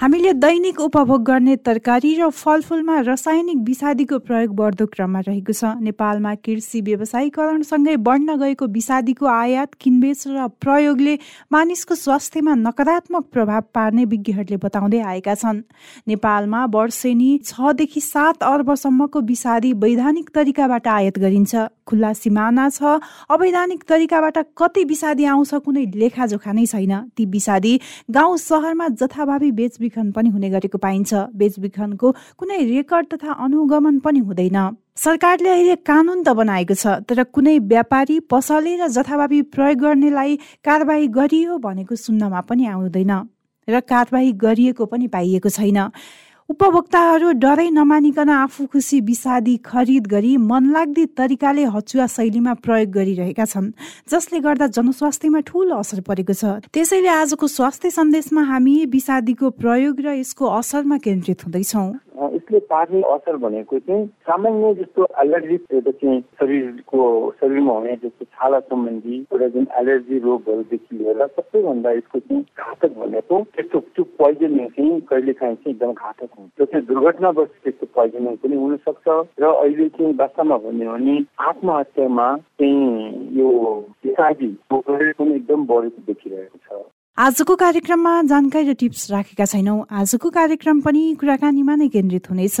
हामीले दैनिक उपभोग गर्ने तरकारी र फलफुलमा रासायनिक विषादीको प्रयोग बढ्दो क्रममा रहेको छ। नेपालमा कृषि व्यवसायीकरणसँगै बढ्न गएको विषादीको आयात किनबेच र प्रयोगले मानिसको स्वास्थ्यमा नकारात्मक प्रभाव पार्ने विज्ञहरूले बताउँदै आएका छन्। नेपालमा वर्षेनी छदेखि सात अर्बसम्मको विषादी वैधानिक तरिकाबाट आयात गरिन्छ। खुल्ला सिमाना छ। अवैधानिक तरिकाबाट कति विषादी आउँछ कुनै लेखाजोखा नै छैन। ती विषादी गाउँ सहरमा जथाभावी बेच बेचबिखन पनि हुने गरेको पाइन्छ। बेचबिखनको कुनै रेकर्ड तथा अनुगमन पनि हुँदैन। सरकारले अहिले कानुन त बनाएको छ तर कुनै व्यापारी पसले र जथाभावी प्रयोग गर्नेलाई कारवाही गरियो भनेको सुन्नमा पनि आउँदैन र कारवाही गरिएको पनि पाइएको छैन। उपभोक्ताहरू डरै नमानिकन आफू खुसी विषादी खरिद गरी मनलाग्दी तरिकाले हचुवा शैलीमा प्रयोग गरिरहेका छन् जसले गर्दा जनस्वास्थ्यमा ठूलो असर परेको छ। त्यसैले आजको स्वास्थ्य सन्देशमा हामी विषादीको प्रयोग र यसको असरमा केन्द्रित हुँदैछौँ। यसले पार्ने असर भनेको चाहिँ सामान्य जस्तो एलर्जी एउटा चाहिँ शरीरको शरीरमा हुने जस्तो छाला सम्बन्धी एउटा जुन एलर्जी रोगहरूदेखि लिएर सबैभन्दा यसको चाहिँ घातक भनेको त्यस्तो त्यो पोइजनिङ चाहिँ कहिले काहीँ चाहिँ एकदम घातक त्यो चाहिँ दुर्घटनावश त्यस्तो पोइजनिङ पनि हुनसक्छ र अहिले चाहिँ वास्तवमा भन्यो भने आत्महत्यामा चाहिँ यो इत्यादि पनि एकदम बढेको देखिरहेको छ आजको कार्यक्रममा जानकारी र टिप्स राखेका छैनौँ आजको कार्यक्रम पनि कुराकानीमा नै केन्द्रित हुनेछ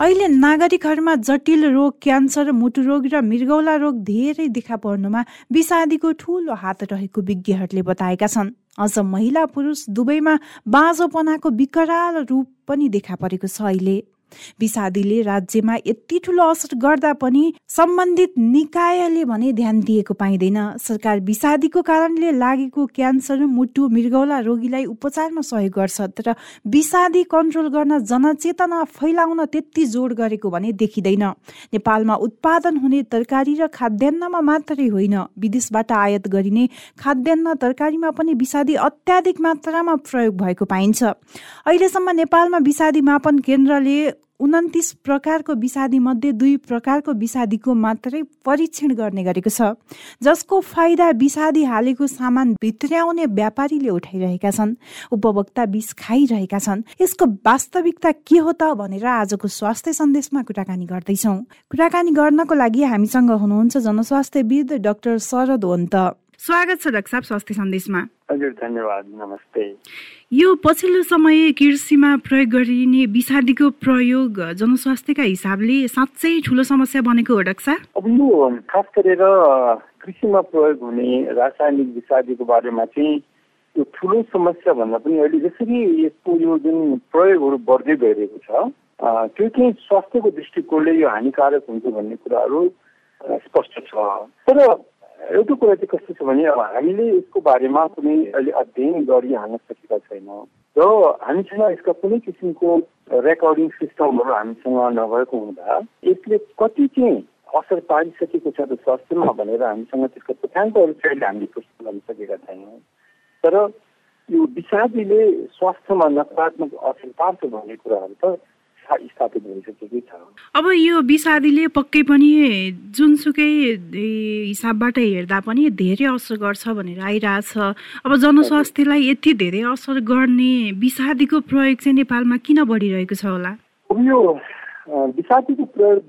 अहिले नागरिकहरूमा जटिल रोग क्यान्सर मुटु रोग र मृगौला रोग धेरै देखा पर्नुमा विषादीको ठूलो हात रहेको विज्ञहरूले बताएका छन्। अझ महिला पुरुष दुवैमा बाँझोपनाको विकराल रूप पनि देखा परेको छ अहिले। विषादीले राज्यमा यति ठुलो असर गर्दा पनि सम्बन्धित निकायले भने ध्यान दिएको पाइँदैन। सरकार विषादीको कारणले लागेको क्यान्सर मुटु मृगौला रोगीलाई उपचारमा सहयोग गर्छ तर विषादी कन्ट्रोल गर्न जनचेतना फैलाउन त्यति जोड गरेको भने देखिँदैन। नेपालमा उत्पादन हुने तरकारी र खाद्यान्नमा मात्रै होइन। विदेशबाट आयात गरिने खाद्यान्न तरकारीमा पनि विषादी अत्याधिक मात्रामा प्रयोग भएको पाइन्छ। अहिलेसम्म नेपालमा विषादी मापन केन्द्रले उन्तिस प्रकारको विषादी मध्ये दुई प्रकारको विषादीको मात्रै परीक्षण गर्ने गरेको छ जसको फाइदा विषादी हालेको सामान भित्र्याउने व्यापारीले उठाइरहेका छन् उपभोक्ता विष खाइरहेका छन्। यसको वास्तविकता के हो त भनेर आजको स्वास्थ्य सन्देशमा कुराकानी गर्दैछौ। कुराकानी गर्नको लागि हामीसँग हुनुहुन्छ जनस्वास्थ्यविद डाक्टर शरद वन्त। स्वागत छ डाक्टर साहब स्वास्थ्य सन्देशमा। हजुर धन्यवाद नमस्ते। यो पछिल्लो समय कृषिमा प्रयोग गरिने विषादीको प्रयोग जनस्वास्थ्यका हिसाबले साँच्चै ठुलो समस्या बनेको हो डाक्टर अब यो खास गरेर कृषिमा प्रयोग हुने रासायनिक विषादीको बारेमा चाहिँ यो ठुलो समस्या भन्दा पनि अहिले जसरी यसको यो जुन प्रयोगहरू बढ्दै गइरहेको छ त्यो चाहिँ स्वास्थ्यको दृष्टिकोणले यो हानिकारक हुन्छ भन्ने कुराहरू स्पष्ट छ। तर एउटा कुरा चाहिँ कस्तो छ भने अब हामीले यसको बारेमा कुनै अहिले अध्ययन गरिहाल्न सकेका छैनौँ र हामीसँग यसका कुनै किसिमको रेकर्डिङ सिस्टमहरू हामीसँग नभएको हुँदा यसले कति चाहिँ असर पारिसकेको छ त स्वास्थ्यमा भनेर हामीसँग त्यसको तथ्याङ्कहरू चाहिँ हामीले पुष्टि गर्न सकेका छैनौँ तर यो विषादीले स्वास्थ्यमा नकारात्मक असर पार्छ भन्ने कुराहरू त स्थापित भइसकेकै छ। अब यो विषादीले पक्कै पनि जुनसुकै हिसाबबाट हेर्दा पनि धेरै असर गर्छ भनेर आइरहेछ। अब जनस्वास्थ्यलाई यति धेरै असर गर्ने विषादीको प्रयोग चाहिँ नेपालमा किन बढिरहेको छ होला? यो विषादीको प्रयोग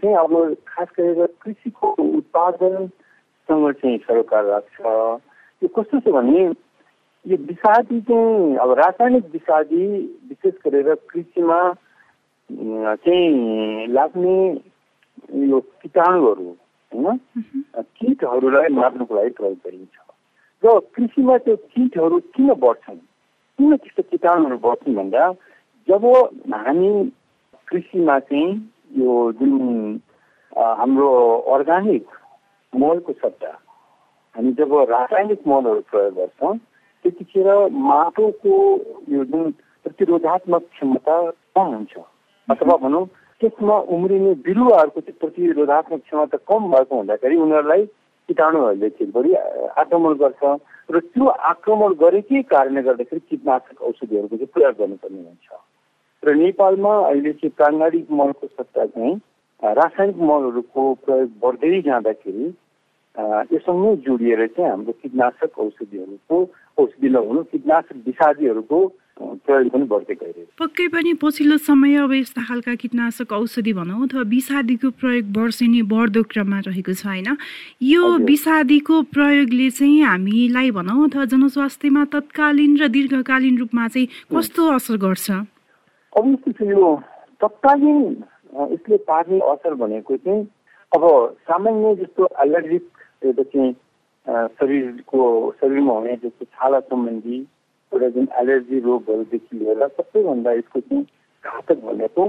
चाहिँ अब खास गरेर कृषिको उत्पादनसँग चाहिँ सरकार राख्छ। यो कस्तो छ भने यो विषादी चाहिँ अब रासायनिक विषादी विशेष गरेर कृषिमा चाहिँ लाग्ने यो किटाणुहरू होइन किटहरूलाई मार्नुको लागि प्रयोग गरिन्छ र कृषिमा त्यो किटहरू किन बढ्छन् किन त्यस्तो किटाणुहरू बढ्छन् भन्दा जब हामी कृषिमा चाहिँ यो जुन हाम्रो अर्ग्यानिक मलको सट्टा हामी जब रासायनिक मलहरू प्रयोग गर्छौँ त्यतिखेर माटोको यो जुन प्रतिरोधात्मक क्षमता कम हुन्छ अथवा भनौँ त्यसमा उम्रिने बिरुवाहरूको चाहिँ प्रतिरोधात्मक क्षमता कम भएको हुँदाखेरि उनीहरूलाई किटाणुहरूले चिरभरि आक्रमण गर्छ र त्यो आक्रमण गरेकै कारणले गर्दाखेरि कीटनाशक औषधिहरूको चाहिँ प्रयोग गर्नुपर्ने हुन्छ। र नेपालमा अहिले चाहिँ प्राङ्गाणिक मलको सट्टा चाहिँ रासायनिक मलहरूको प्रयोग बढ्दै जाँदाखेरि योसँगै जोडिएर चाहिँ हाम्रो कीटनाशक औषधिहरूको औषधि नहुनु कीटनाशक विषादीहरूको प्रयोग पनि बढ्दै गइरहेको पक्कै पनि पछिल्लो समय अब यस्ता खालका कीटनाशक औषधि भनौँ अथवा विषादीको प्रयोग वर्षेनी बढ्दो क्रममा रहेको छ होइन? यो विषादीको प्रयोगले चाहिँ हामीलाई भनौँ अथवा जनस्वास्थ्यमा तत्कालीन र दीर्घकालीन रूपमा चाहिँ कस्तो असर गर्छ? यो तत्कालीन यसले पार्ने असर भनेको चाहिँ अब सामान्य जस्तो एलर्जिक एउटा चाहिँ शरीरको शरीरमा हुने जस्तो छाला सम्बन्धी एउटा जुन एलर्जी रोगहरूदेखि लिएर सबैभन्दा यसको चाहिँ घातक भनेको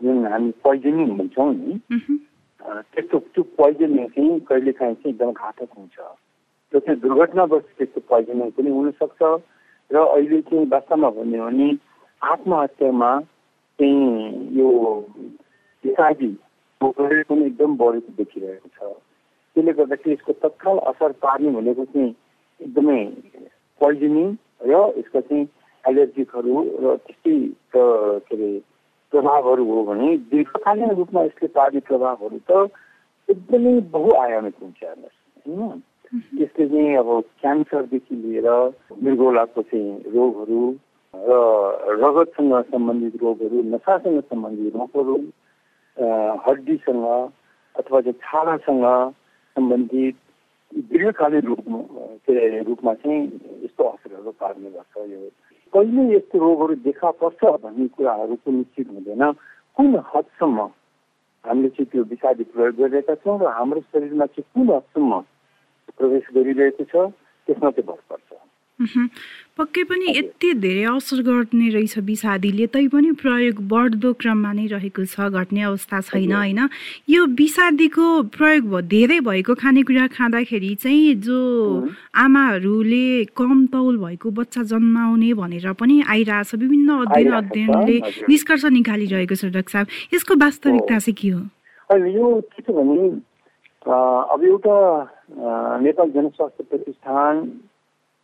जुन हामी पोइजनिङ भन्छौँ नि त्यस्तो त्यो पोइजनिङ चाहिँ कहिलेकाहीँ चाहिँ एकदम घातक हुन्छ। त्यो चाहिँ दुर्घटनावश त्यस्तो पोइजनिङ पनि हुनसक्छ र अहिले चाहिँ वास्तवमा भन्यो भने आत्महत्यामा चाहिँ यो इत्यादि पनि एकदम बढेको देखिरहेको छ। त्यसले गर्दाखेरि यसको तत्काल असर पार्ने भनेको चाहिँ एकदमै पोइजनिङ र यसका चाहिँ एलर्जिकहरू र त्यस्तै के अरे प्रभावहरू हो भने दीर्घकालीन रूपमा यसले पार्ने प्रभावहरू त एकदमै बहुआयामिक हुन्छ हेर्नुहोस् होइन? यसले चाहिँ अब क्यान्सरदेखि लिएर मृगौलाको चाहिँ रोगहरू र रगतसँग सम्बन्धित रोगहरू नसासँग सम्बन्धित रोगहरू हड्डीसँग अथवा चाहिँ छालासँग सम्बन्धित दीर्घकालीन रूपमा रूपमा चाहिँ यस्तो असरहरू पार्ने गर्छ यो। कहिले यस्तो रोगहरू देखा पर्छ भन्ने कुराहरूको निश्चित हुँदैन। कुन हदसम्म हामीले चाहिँ त्यो विषादी प्रयोग गरिरहेका छौँ र हाम्रो शरीरमा चाहिँ कुन हदसम्म प्रवेश गरिरहेको छ त्यसमा चाहिँ भर पर्छ। पक्कै पनि यति धेरै असर गर्ने रहेछ विषादीले तै पनि प्रयोग बढ्दो क्रममा नै रहेको छ घट्ने अवस्था छैन होइन? यो विषादीको प्रयोग धेरै भएको खानेकुरा खाँदाखेरि चाहिँ जो आमाहरूले कम तौल भएको बच्चा जन्माउने भनेर पनि आइरहेछ विभिन्न अध्ययन अध्ययनले निष्कर्ष निकालिरहेको छ डाक्टर साहब। यसको वास्तविकता चाहिँ के हो? यो के छ भने अब एउटा नेपाल जनस्वास्थ्य प्रतिष्ठान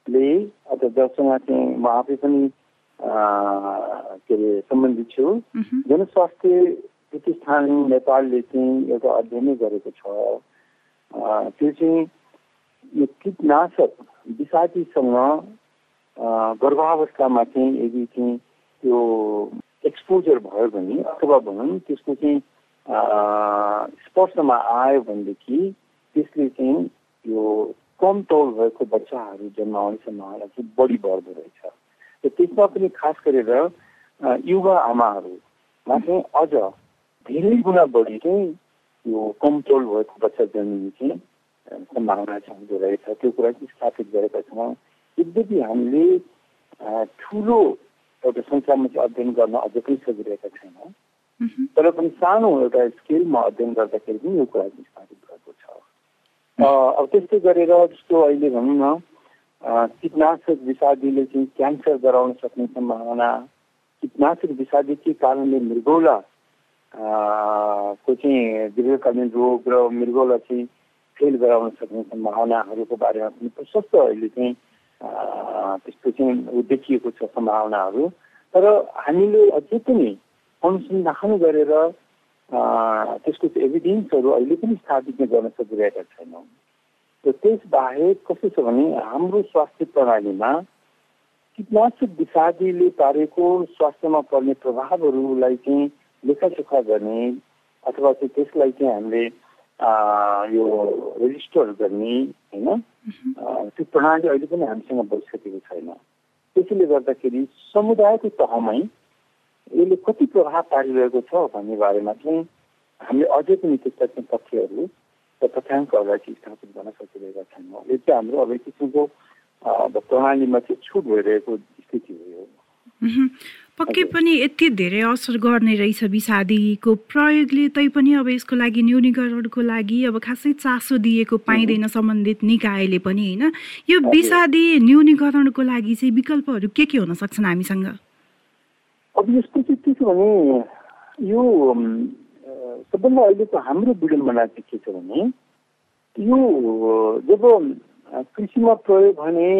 ले अथवा जससँग चाहिँ म आफै पनि के अरे सम्बन्धित छु जनस्वास्थ्य प्रतिष्ठान नेपालले चाहिँ एउटा अध्ययनै गरेको छ त्यो चाहिँ यो कीटनाशक विषादीसँग गर्भावस्थामा चाहिँ यदि चाहिँ त्यो एक्सपोजर भयो भने अथवा भनौँ त्यसको चाहिँ स्पर्शमा आयो भनेदेखि त्यसले चाहिँ यो कम तौल भएको बच्चाहरू जन्माउने सम्भावना चाहिँ बढी बढ्दो रहेछ। र त्यसमा पनि खास गरेर युवा आमाहरूमा चाहिँ अझ धेरै गुणा बढी चाहिँ यो कम तौल भएको बच्चा जन्मिने चाहिँ सम्भावना चाहिँ हुँदो रहेछ। त्यो कुरा चाहिँ स्थापित गरेका छौँ। यद्यपि हामीले ठुलो एउटा सङ्ख्यामा चाहिँ अध्ययन गर्न अझ पनि सकिरहेका छैनौँ। तर पनि सानो एउटा स्केलमा अध्ययन गर्दाखेरि पनि यो कुरा चाहिँ स्थापित अब त्यस्तै गरेर जस्तो अहिले भनौँ न कीटनाशक विषादीले चाहिँ क्यान्सर गराउन सक्ने सम्भावना कीटनाशक विषादीकै कारणले मृगौला को चाहिँ दीर्घकालीन रोग र मृगौला चाहिँ फेल गराउन सक्ने सम्भावनाहरूको बारेमा पनि प्रशस्त अहिले चाहिँ त्यस्तो चाहिँ देखिएको छ सम्भावनाहरू। तर हामीले अझै पनि अनुसन्धान गरेर त्यसको एभिडेन्सहरू अहिले पनि स्थापित नै गर्न सकिरहेका छैनौँ। र त्यसबाहेक कस्तो छ भने हाम्रो स्वास्थ्य प्रणालीमा कीटनाशक विषादीले पारेको स्वास्थ्यमा पर्ने प्रभावहरूलाई चाहिँ लेखाचोखा गर्ने अथवा चाहिँ त्यसलाई चाहिँ हामीले यो रेजिस्टर गर्ने होइन? त्यो प्रणाली अहिले पनि हामीसँग भइसकेको छैन। त्यसैले गर्दाखेरि समुदायको तहमै यसले कति प्रभाव पारिरहेको छ भन्ने बारेमा चाहिँ हामीले अझै पनि त्यस्ता चाहिँ तथ्यहरू र तथ्याङ्कहरूलाई चाहिँ स्थापित गर्न सकिरहेका छैनौँ। यो चाहिँ हाम्रो अब एक किसिमको प्रणालीमा चाहिँ छुट भइरहेको स्थिति हो यो। पक्कै पनि यति धेरै असर गर्ने रहेछ विषादीको प्रयोगले तै पनि अब यसको लागि न्यूनीकरणको लागि अब खासै चासो दिएको पाइँदैन सम्बन्धित निकायले पनि होइन? यो विषादी न्यूनीकरणको लागि चाहिँ विकल्पहरू के के हुन सक्छन् हामीसँग? अब चाहिँ के छ भने यो सबभन्दा अहिलेको हाम्रो विडम्बना चाहिँ के छ भने यो जब कृषिमा प्रयोग हुने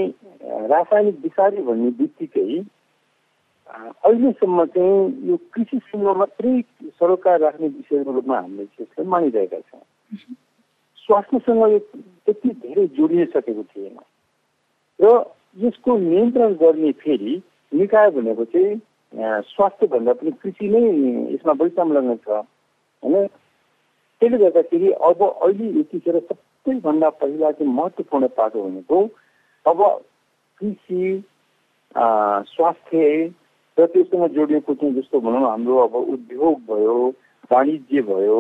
रासायनिक विषादी भन्ने बित्तिकै अहिलेसम्म चाहिँ यो कृषिसँग मात्रै सरोकार राख्ने विषयको रूपमा हामीले यसलाई मानिरहेका छौँ स्वास्थ्यसँग यो त्यति धेरै जोडिसकेको थिएन र यसको नियन्त्रण गर्ने फेरि निकाय भनेको चाहिँ स्वास्थ्यभन्दा पनि कृषि नै यसमा बढी संलग्न छ होइन? त्यसले गर्दाखेरि अब अहिले यतिखेर सबैभन्दा पहिला चाहिँ महत्त्वपूर्ण पाटो भनेको अब कृषि स्वास्थ्य र त्योसँग जोडिएको चाहिँ जस्तो भनौँ हाम्रो अब उद्योग भयो वाणिज्य भयो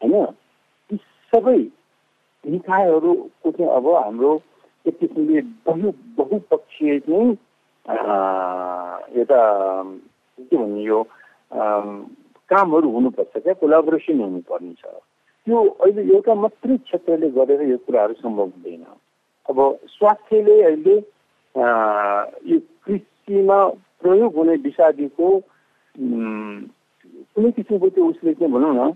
होइन? ती सबै निकायहरूको चाहिँ अब हाम्रो एक किसिमले बहु बहुपक्षीय चाहिँ एउटा के भन्ने यो कामहरू हुनुपर्छ क्या कोलाबोरेसन हुनुपर्ने छ त्यो अहिले एउटा मात्रै क्षेत्रले गरेर यो कुराहरू सम्भव हुँदैन अब स्वास्थ्यले अहिले यो कृषिमा प्रयोग हुने विषादीको कुनै किसिमको त्यो उसले चाहिँ भनौँ न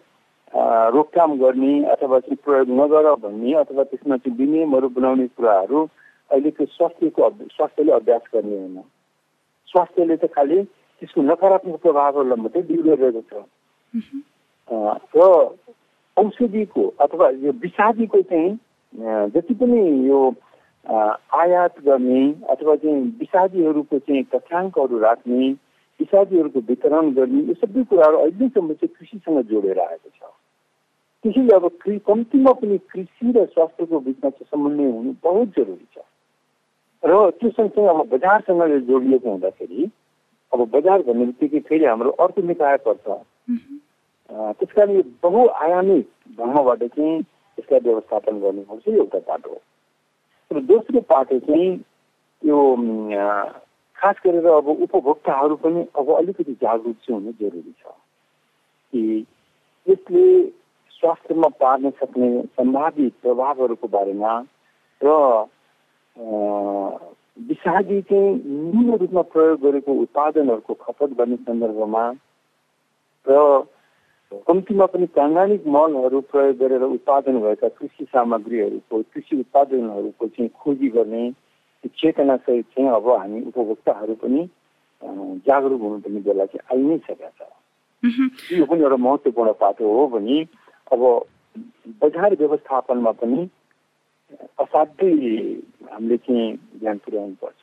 रोकथाम गर्ने अथवा चाहिँ प्रयोग नगर भन्ने अथवा त्यसमा चाहिँ विनियमहरू बनाउने कुराहरू अहिलेको स्वास्थ्यको स्वास्थ्यले अभ्यास गर्ने होइन। स्वास्थ्यले त खालि त्यसको नकारात्मक प्रभावहरूलाई मात्रै डिल गरिरहेको छ र औषधिको अथवा यो विषादीको चाहिँ जति पनि यो आयात गर्ने अथवा चाहिँ विषादीहरूको चाहिँ तथ्याङ्कहरू राख्ने विषादीहरूको वितरण गर्ने यो सबै कुराहरू अहिलेसम्म चाहिँ कृषिसँग जोडेर आएको छ। त्यसैले अब कम्तीमा पनि कृषि र स्वास्थ्यको बिचमा चाहिँ समन्वय हुनु बहुत जरुरी छ। र त्यो सँगसँगै अब बजारसँग जोडिएको हुँदाखेरि अब बजार भन्ने बित्तिकै फेरि हाम्रो अर्को निकाय पर्छ। त्यस कारण यो बहुआयामी ढङ्गबाट चाहिँ यसलाई व्यवस्थापन गर्नुपर्छ एउटा पाटो हो। र दोस्रो पाटो चाहिँ यो खास गरेर अब उपभोक्ताहरू पनि अब अलिकति जागरुक चाहिँ हुनु जरुरी छ कि यसले स्वास्थ्यमा पार्न सक्ने सम्भावित प्रभावहरूको बारेमा र विषादी चाहिँ न्यून रूपमा प्रयोग गरेको उत्पादनहरूको खपत गर्ने सन्दर्भमा र कम्तीमा पनि प्राङ्गानिक मलहरू प्रयोग गरेर उत्पादन भएका कृषि सामग्रीहरूको कृषि उत्पादनहरूको चाहिँ खोजी गर्ने चेतनासहित चाहिँ अब हामी उपभोक्ताहरू पनि जागरुक हुनुपर्ने बेला चाहिँ आइ नै सकेका छ यो पनि एउटा महत्त्वपूर्ण पाटो हो भने अब बजार व्यवस्थापनमा पनि असाध्यै हामीले चाहिँ ध्यान पुर्याउनु पर्छ।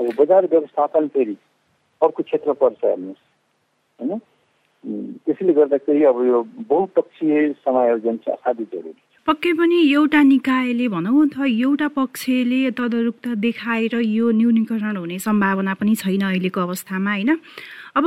अब बजार व्यवस्थापन फेरि अर्को क्षेत्र पर्छ हेर्नुहोस् होइन? त्यसैले गर्दाखेरि अब यो बहुपक्षीय समायोजन चाहिँ असाध्यै जरुरी पक्कै पनि एउटा निकायले भनौँ अथवा एउटा पक्षले तदरुकता देखाएर यो न्यूनीकरण हुने सम्भावना पनि छैन अहिलेको अवस्थामा होइन? अब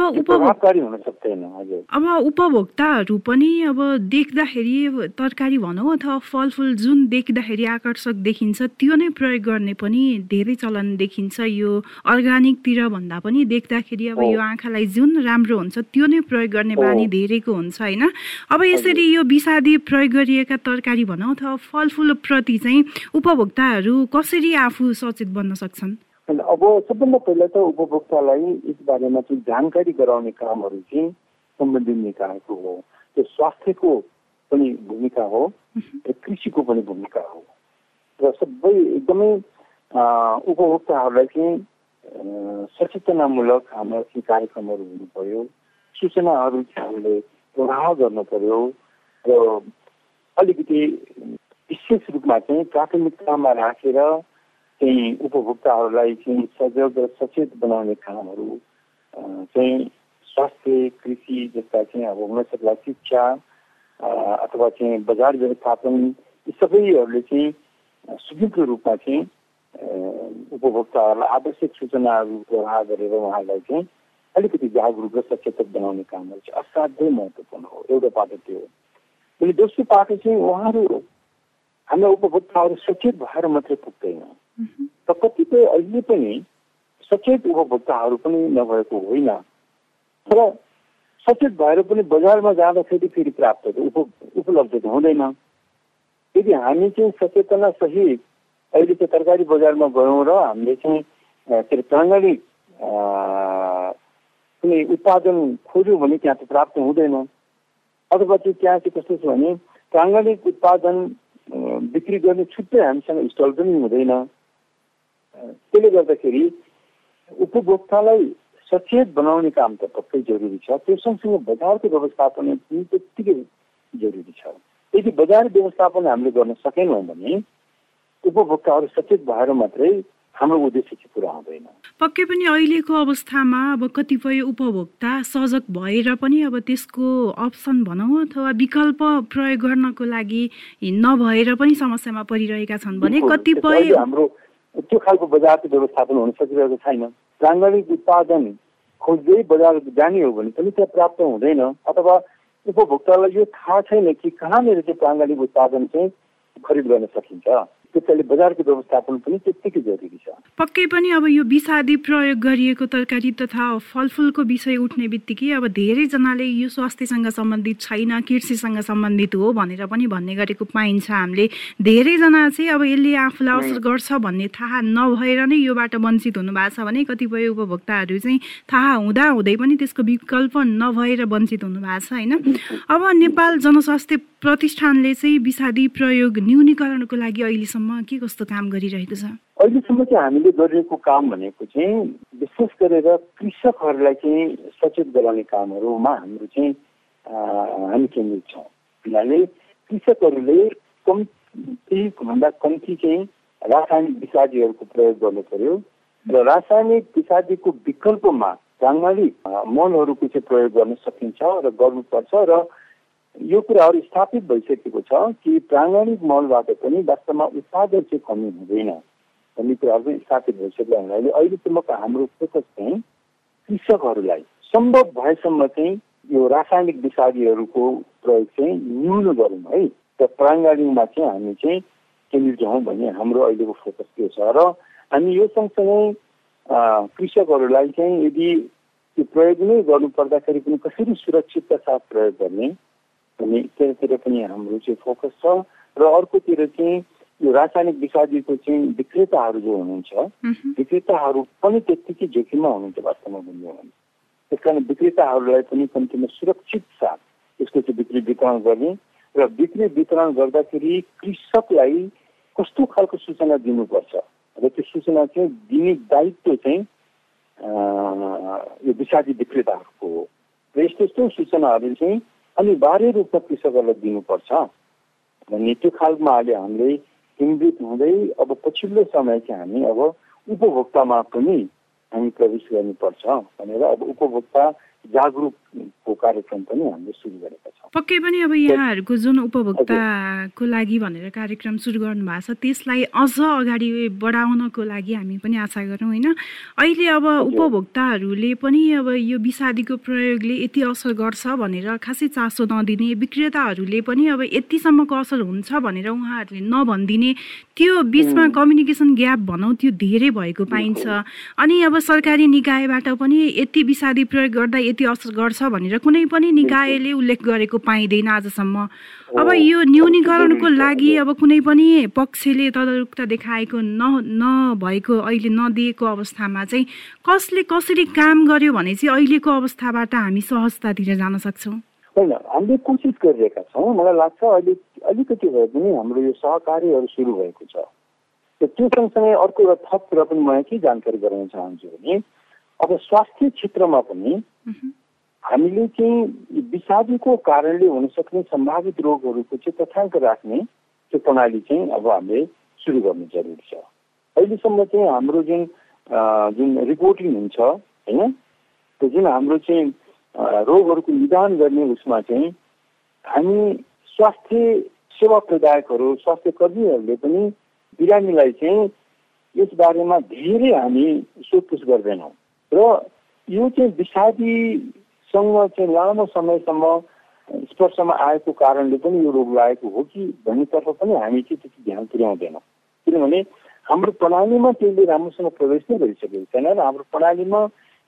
अब उपभोक्ताहरू पनि अब देख्दाखेरि तरकारी भनौँ अथवा फलफुल जुन देख्दाखेरि आकर्षक देखिन्छ त्यो नै प्रयोग गर्ने पनि धेरै चलन देखिन्छ। यो अर्ग्यानिकतिर भन्दा पनि देख्दाखेरि अब यो आँखालाई जुन राम्रो हुन्छ त्यो नै प्रयोग गर्ने बानी धेरैको हुन्छ होइन? अब यसरी यो विषादी प्रयोग गरिएका तरकारी भनौँ अथवा फलफुल प्रति चाहिँ उपभोक्ताहरू कसरी आफू सचेत बन्न सक्छन्? अब सबभन्दा पहिला त उपभोक्तालाई यस बारेमा चाहिँ जानकारी गराउने कामहरू चाहिँ सम्बन्धित निकायको हो। त्यो स्वास्थ्यको पनि भूमिका हो र कृषिको पनि भूमिका हो। र सबै एकदमै उपभोक्ताहरूलाई चाहिँ सचेतनामूलक हाम्रा चाहिँ कार्यक्रमहरू हुनु पर्यो सूचनाहरू चाहिँ हामीले प्रवाह गर्नु पर्यो र अलिकति विशेष रूपमा चाहिँ प्राथमिकतामा राखेर चाहिँ उपभोक्ताहरूलाई चाहिँ सजग र सचेत बनाउने कामहरू चाहिँ स्वास्थ्य कृषि जस्ता चाहिँ अब हुन सक्ला शिक्षा अथवा चाहिँ बजार व्यवस्थापन यी सबैहरूले चाहिँ सुविधको रूपमा चाहिँ उपभोक्ताहरूलाई आवश्यक सूचनाहरूको प्रवाह गरेर उहाँलाई चाहिँ अलिकति जागरुक र सचेतक बनाउने कामहरू चाहिँ असाध्यै महत्त्वपूर्ण हो एउटा पाटो त्यो हो। अनि दोस्रो पाटो चाहिँ उहाँहरू हाम्रा उपभोक्ताहरू सचेत भएर मात्रै पुग्दैन। र कतिपय अहिले पनि सचेत उपभोक्ताहरू पनि नभएको होइन तर सचेत भएर पनि बजारमा जाँदाखेरि फेरि प्राप्त उप उपलब्ध हुँदैन यदि हामी चाहिँ सचेतना सहित अहिले तरकारी बजारमा गयौँ र हामीले चाहिँ के अरे प्राङ्गालिक कुनै उत्पादन खोज्यौँ भने त्यहाँ त प्राप्त हुँदैन अथवा चाहिँ त्यहाँ चाहिँ कस्तो छ भने प्राङ्गालिक उत्पादन बिक्री गर्ने छुट्टै हामीसँग स्टल पनि हुँदैन त्यसले गर्दाखेरि उपभोक्तालाई सचेत बनाउने काम त पक्कै जरुरी छ। त्यो सँगसँगै बजारको व्यवस्थापन पनि त्यत्तिकै जरुरी छ। यदि बजार व्यवस्थापन हामीले गर्न सकेनौँ भने उपभोक्ताहरू सचेत भएर मात्रै हाम्रो उद्देश्य चाहिँ पुरा हुँदैन। पक्कै पनि अहिलेको अवस्थामा अब कतिपय उपभोक्ता सजग भएर पनि अब त्यसको अप्सन भनौँ अथवा विकल्प प्रयोग गर्नको लागि नभएर पनि समस्यामा परिरहेका छन् भने कतिपय हाम्रो त्यो खालको बजारको व्यवस्थापन हुन सकिरहेको छैन। प्राङ्गालिक उत्पादन खोज्दै बजार जाने हो भने पनि त्यहाँ प्राप्त हुँदैन अथवा उपभोक्तालाई यो थाहा छैन कि कहाँनिर चाहिँ प्राङ्गालिक उत्पादन चाहिँ खरिद गर्न सकिन्छ। त्यसैले बजारको व्यवस्थापन पनि त्यत्तिकै जरुरी छ। पक्कै पनि अब यो विषादी प्रयोग गरिएको तरकारी तथा फलफुलको विषय उठ्ने बित्तिकै अब धेरैजनाले यो स्वास्थ्यसँग सम्बन्धित छैन कृषिसँग सम्बन्धित हो भनेर पनि भन्ने गरेको पाइन्छ हामीले। धेरैजना चाहिँ अब यसले आफूलाई असर गर्छ भन्ने थाहा नभएर नै योबाट वञ्चित हुनुभएको छ भने कतिपय उपभोक्ताहरू चाहिँ थाहा हुँदा हुँदै पनि त्यसको विकल्प नभएर वञ्चित हुनुभएको छ होइन? अब नेपाल जनस्वास्थ्य प्रतिष्ठानले चाहिँ विषादी प्रयोग न्यूनीकरणको लागि अहिलेसम्म के कस्तो काम गरिरहेको छ? अहिलेसम्म चाहिँ हामीले गरिरहेको काम भनेको चाहिँ विशेष गरेर कृषकहरूलाई चाहिँ सचेत गराउने कामहरूमा हाम्रो चाहिँ हामी केन्द्रित छौँ। किनभने कृषकहरूले कम्ती भन्दा कम्ती चाहिँ रासायनिक विषादीहरूको प्रयोग गर्नु पर्यो र रासायनिक विषादीको विकल्पमा प्राङ्गालिक मलहरूको चाहिँ प्रयोग गर्न सकिन्छ र गर्नुपर्छ र यो कुराहरू स्थापित भइसकेको छ कि प्राङ्गाणिक मलबाट पनि वास्तवमा उत्पादन चाहिँ कमी हुँदैन। भन्ने कुराहरू पनि स्थापित भइसकेको हुनाले अहिलेसम्मको हाम्रो फोकस चाहिँ कृषकहरूलाई सम्भव भएसम्म चाहिँ यो रासायनिक विषादीहरूको प्रयोग चाहिँ न्यून गरौँ है। र प्राङ्गाणिकमा चाहिँ हामी चाहिँ केन्द्रित हौँ भन्ने हाम्रो अहिलेको फोकस त्यो छ। र हामी यो सँगसँगै कृषकहरूलाई चाहिँ यदि त्यो प्रयोग नै गर्नु पर्दाखेरि पनि कसरी सुरक्षितका साथ प्रयोग गर्ने भन्ने त्यतातिर पनि हाम्रो चाहिँ फोकस छ र अर्कोतिर चाहिँ यो रासायनिक विषादीको चाहिँ विक्रेताहरू जो हुनुहुन्छ विक्रेताहरू पनि त्यत्तिकै जोखिममा हुनुहुन्छ वास्तवमा भन्यो भने त्यस कारण विक्रेताहरूलाई पनि कम्तीमा सुरक्षित साथ यसको चाहिँ बिक्री वितरण गर्ने र बिक्री वितरण गर्दाखेरि कृषकलाई कस्तो खालको सूचना दिनुपर्छ र त्यो सूचना चाहिँ दिने दायित्व चाहिँ यो विषादी विक्रेताहरूको हो र यस्तो यस्तो सूचनाहरू चाहिँ अनिवार्य रूपमा कृषकहरूलाई दिनुपर्छ। भन्ने त्यो खालमा अहिले हामीले केन्द्रित हुँदै अब पछिल्लो समय चाहिँ हामी अब उपभोक्तामा पनि हामी प्रवेश गर्नुपर्छ भनेर अब उपभोक्ता जागरुकको कार्यक्रम पनि हामीले सुरु गरेका छौँ। पक्कै पनि अब यहाँहरूको जुन उपभोक्ताको लागि भनेर कार्यक्रम सुरु गर्नु भएको छ त्यसलाई अझ अगाडि बढाउनको लागि हामी पनि आशा गरौँ होइन? अहिले अब उपभोक्ताहरूले पनि अब यो विषादीको प्रयोगले यति असर गर्छ भनेर खासै चासो नदिने विक्रेताहरूले पनि अब यतिसम्मको असर हुन्छ भनेर उहाँहरूले नभनिदिने त्यो बिचमा कम्युनिकेसन ग्याप भनौँ त्यो धेरै भएको पाइन्छ। अनि अब सरकारी निकायबाट पनि यति विषादी प्रयोग गर्दा यति असर गर्छ भनेर कुनै पनि निकायले उल्लेख गरेको पाइँदैन आजसम्म। अब यो न्यूनीकरणको लागि अब कुनै पनि पक्षले तदरुकता देखाएको न नभएको अहिले नदिएको अवस्थामा चाहिँ कसले कसरी काम गर्यो भने चाहिँ अहिलेको अवस्थाबाट हामी सहजतातिर जान सक्छौँ? होइन हामीले कोसिस गरिरहेका छौँ। मलाई लाग्छ अहिले अलिकति भए पनि हाम्रो यो सहकार्यहरू सुरु भएको छ। त्यो सँगसँगै अर्को एउटा थप कुरा पनि म के जानकारी गराउन चाहन्छु भने अब स्वास्थ्य क्षेत्रमा पनि हामीले चाहिँ विषादीको कारणले हुन सक्ने सम्भावित रोगहरूको चाहिँ तथ्याङ्क राख्ने त्यो प्रणाली चाहिँ अब हामीले सुरु गर्नु जरुरी छ। अहिलेसम्म चाहिँ हाम्रो जुन जुन रिपोर्टिङ हुन्छ होइन त्यो जुन हाम्रो चाहिँ रोगहरूको निदान गर्ने उसमा चाहिँ हामी स्वास्थ्य सेवा प्रदायकहरू स्वास्थ्य कर्मीहरूले पनि बिरामीलाई चाहिँ यस बारेमा धेरै हामी सोधपुछ गर्दैनौँ। र यो चाहिँ विषादीसँग चाहिँ लामो समयसम्म स्पर्शमा आएको कारणले पनि यो रोग लागेको हो कि भन्नेतर्फ पनि हामी चाहिँ त्यति ध्यान पुर्याउँदैनौँ। किनभने हाम्रो प्रणालीमा त्यसले राम्रोसँग प्रवेश नै गरिसकेको छैन र हाम्रो प्रणालीमा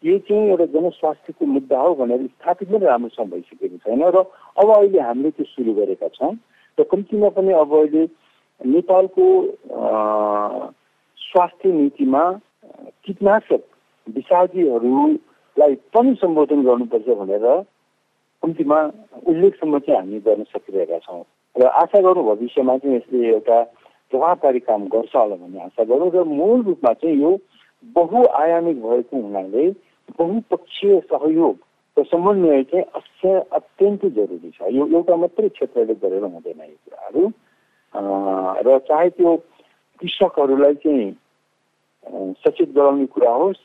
यो चाहिँ एउटा जनस्वास्थ्यको मुद्दा हो भनेर स्थापित पनि राम्रोसँग भइसकेको छैन र अब अहिले हामीले त्यो सुरु गरेका छौँ र कम्तीमा पनि अब अहिले नेपालको स्वास्थ्य नीतिमा कीटनाशक विषादीहरूलाई पनि सम्बोधन गर्नुपर्छ भनेर कम्तीमा उल्लेखसम्म चाहिँ हामी गर्न सकिरहेका छौँ। र आशा गरौँ भविष्यमा चाहिँ यसले एउटा प्रभावकारी काम गर्छ होला भन्ने आशा गरौँ र मूल रूपमा चाहिँ यो बहुआयामिक भएको हुनाले बहुपक्षीय सहयोग र समन्वय चाहिँ अत्य अत्यन्तै जरुरी छ। यो एउटा मात्रै क्षेत्रले गरेर हुँदैन यो कुराहरू। र चाहे त्यो कृषकहरूलाई चाहिँ सचेत गराउने कुरा होस्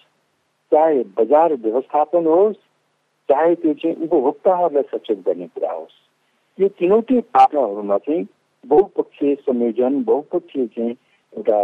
चाहे बजार व्यवस्थापन हो चाहे त्यो चाहिँ उपभोक्ताहरूलाई सचेत गर्ने कुरा होस्। यो तिनवटै पात्रहरूमा चाहिँ बहुपक्षीय संयोजन, बहुपक्षीय चाहिँ एउटा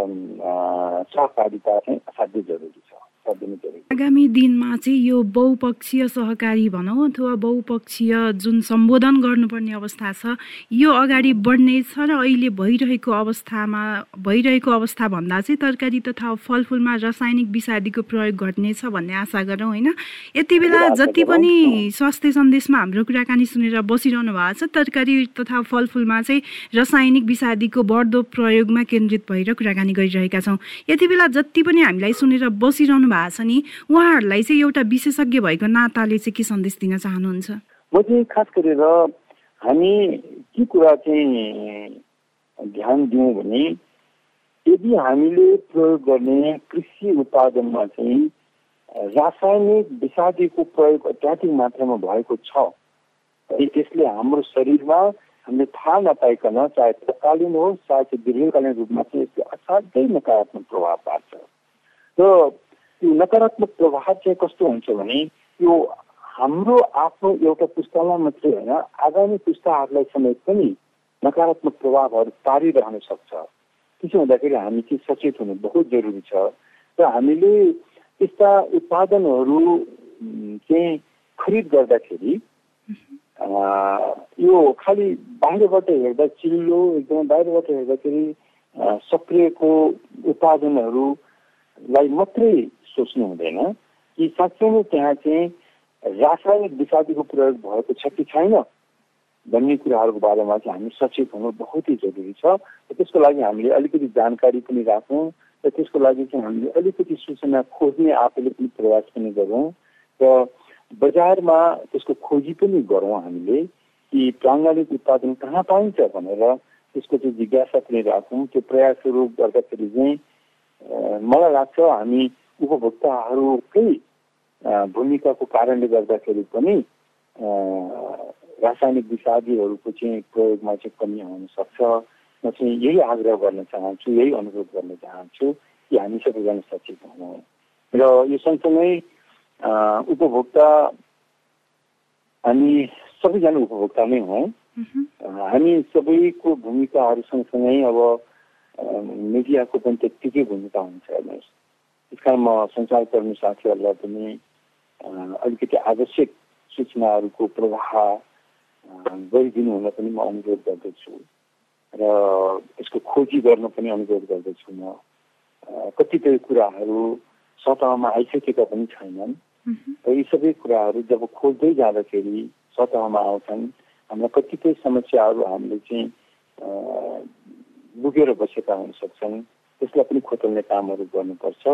सहकारिता चाहिँ असाध्यै जरुरी छ। आगामी दिनमा चाहिँ यो बहुपक्षीय सहकारी भनौँ अथवा बहुपक्षीय जुन सम्बोधन गर्नुपर्ने अवस्था छ यो अगाडि बढ्नेछ र अहिले भइरहेको अवस्थामा भइरहेको अवस्था भन्दा चाहिँ तरकारी तथा फलफुलमा रासायनिक विषादीको प्रयोग घट्नेछ भन्ने आशा गरौँ होइन? यति बेला जति पनि स्वास्थ्य सन्देशमा हाम्रो कुराकानी सुनेर बसिरहनु भएको छ तरकारी तथा फलफुलमा चाहिँ रासायनिक विषादीको बढ्दो प्रयोगमा केन्द्रित भएर कुराकानी गरिरहेका छौँ। यति बेला जति पनि हामीलाई सुनेर बसिरहनु भएको छ नि? उहाँहरूलाई चाहिँ एउटा विशेषज्ञ भएको नाताले चाहिँ के सन्देश दिन चाहनुहुन्छ? म चाहिँ खास गरेर हामी के कुरा चाहिँ ध्यान दियौँ भने यदि हामीले प्रयोग गर्ने कृषि उत्पादनमा चाहिँ रासायनिक विषादीको प्रयोग अत्याधिक मात्रामा भएको छ त्यसले हाम्रो शरीरमा हामीले थाहा नपाइकन चाहे तत्कालीन होस् चाहे दीर्घकालीन रूपमा चाहिँ यसले असाध्यै नकारात्मक प्रभाव पार्छ। र त्यो नकारात्मक प्रभाव चाहिँ कस्तो हुन्छ भने यो हाम्रो आफ्नो एउटा पुस्तालाई मात्रै होइन आगामी पुस्ताहरूलाई समेत पनि नकारात्मक प्रभावहरू पारिरहन सक्छ। त्यसो हुँदाखेरि हामी चाहिँ सचेत हुनु बहुत जरुरी छ र हामीले त्यस्ता उत्पादनहरू चाहिँ खरिद गर्दाखेरि यो खालि बाहिरबाट हेर्दा चिल्लो एकदमै बाहिरबाट हेर्दाखेरि सक्रियको उत्पादनहरूलाई मात्रै सोच्नु हुँदैन कि साँच्चै नै त्यहाँ चाहिँ रासायनिक विषादीको प्रयोग भएको छ कि छैन भन्ने कुराहरूको बारेमा चाहिँ हामी सचेत हुनु बहुतै जरुरी छ। र त्यसको लागि हामीले अलिकति जानकारी पनि राखौँ र त्यसको लागि चाहिँ हामीले अलिकति सूचना खोज्ने आफूले पनि प्रयास पनि गरौँ र बजारमा त्यसको खोजी पनि गरौँ हामीले कि प्राङ्गालिक उत्पादन कहाँ पाइन्छ भनेर त्यसको चाहिँ जिज्ञासा पनि राखौँ। त्यो प्रयासहरू गर्दाखेरि चाहिँ मलाई लाग्छ हामी उपभोक्ताहरूकै भूमिकाको कारणले गर्दाखेरि पनि रासायनिक विषादीहरूको चाहिँ प्रयोगमा चाहिँ कमी आउन सक्छ। म चाहिँ यही आग्रह गर्न चाहन्छु यही अनुरोध गर्न चाहन्छु कि हामी सबैजना सचेत हुनु। र यो सँगसँगै उपभोक्ता हामी सबैजना उपभोक्ता नै हौँ। हामी सबैको भूमिकाहरू सँगसँगै अब मिडियाको पनि त्यत्तिकै भूमिका हुन्छ हेर्नुहोस्। त्यस कारण म सञ्चारकर्मी साथीहरूलाई पनि अलिकति आवश्यक सूचनाहरूको प्रवाह गरिदिनु हुन पनि म अनुरोध गर्दछु र यसको खोजी गर्न पनि अनुरोध गर्दछु म। कतिपय कुराहरू सतहमा आइसकेका पनि छैनन्। र यी सबै कुराहरू जब खोज्दै जाँदाखेरि सतहमा आउँछन् हाम्रा कतिपय समस्याहरू हामीले चाहिँ लुकेर बसेका हुन सक्छन् त्यसलाई पनि खोतल्ने कामहरू गर्नुपर्छ।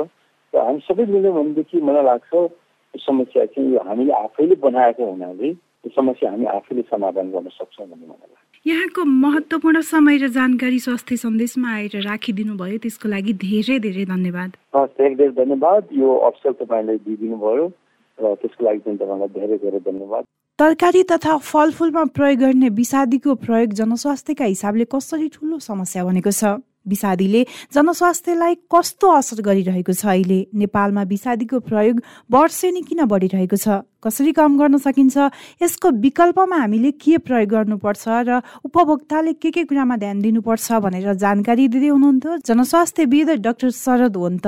र हामी सबै मिल्यौँ भनेदेखि मलाई लाग्छ यो समस्या चाहिँ यो हामीले आफैले बनाएको हुनाले यो समस्या हामी आफैले समाधान गर्न सक्छौँ भन्ने मलाई लाग्छ। यहाँको महत्त्वपूर्ण समय र जानकारी स्वास्थ्य सन्देशमा आएर राखिदिनु भयो त्यसको लागि धेरै धेरै धन्यवाद। हस् धेरै धेरै धन्यवाद। यो अवसर तपाईँले दिइदिनु भयो र त्यसको लागि पनि तपाईँलाई धेरै धेरै धन्यवाद। तरकारी तथा फलफुलमा प्रयोग गर्ने विषादीको प्रयोग जनस्वास्थ्यका हिसाबले कसरी ठुलो समस्या बनेको छ? विषादीले जनस्वास्थ्यलाई कस्तो असर गरिरहेको छ अहिले? नेपालमा विषादीको प्रयोग वर्षेनी किन बढिरहेको छ? कसरी कम गर्न सकिन्छ? यसको विकल्पमा हामीले के प्रयोग गर्नुपर्छ र उपभोक्ताले के के कुरामा ध्यान दिनुपर्छ भनेर जानकारी दिँदै हुनुहुन्थ्यो जनस्वास्थ्यविद doctor Sharad Wanta.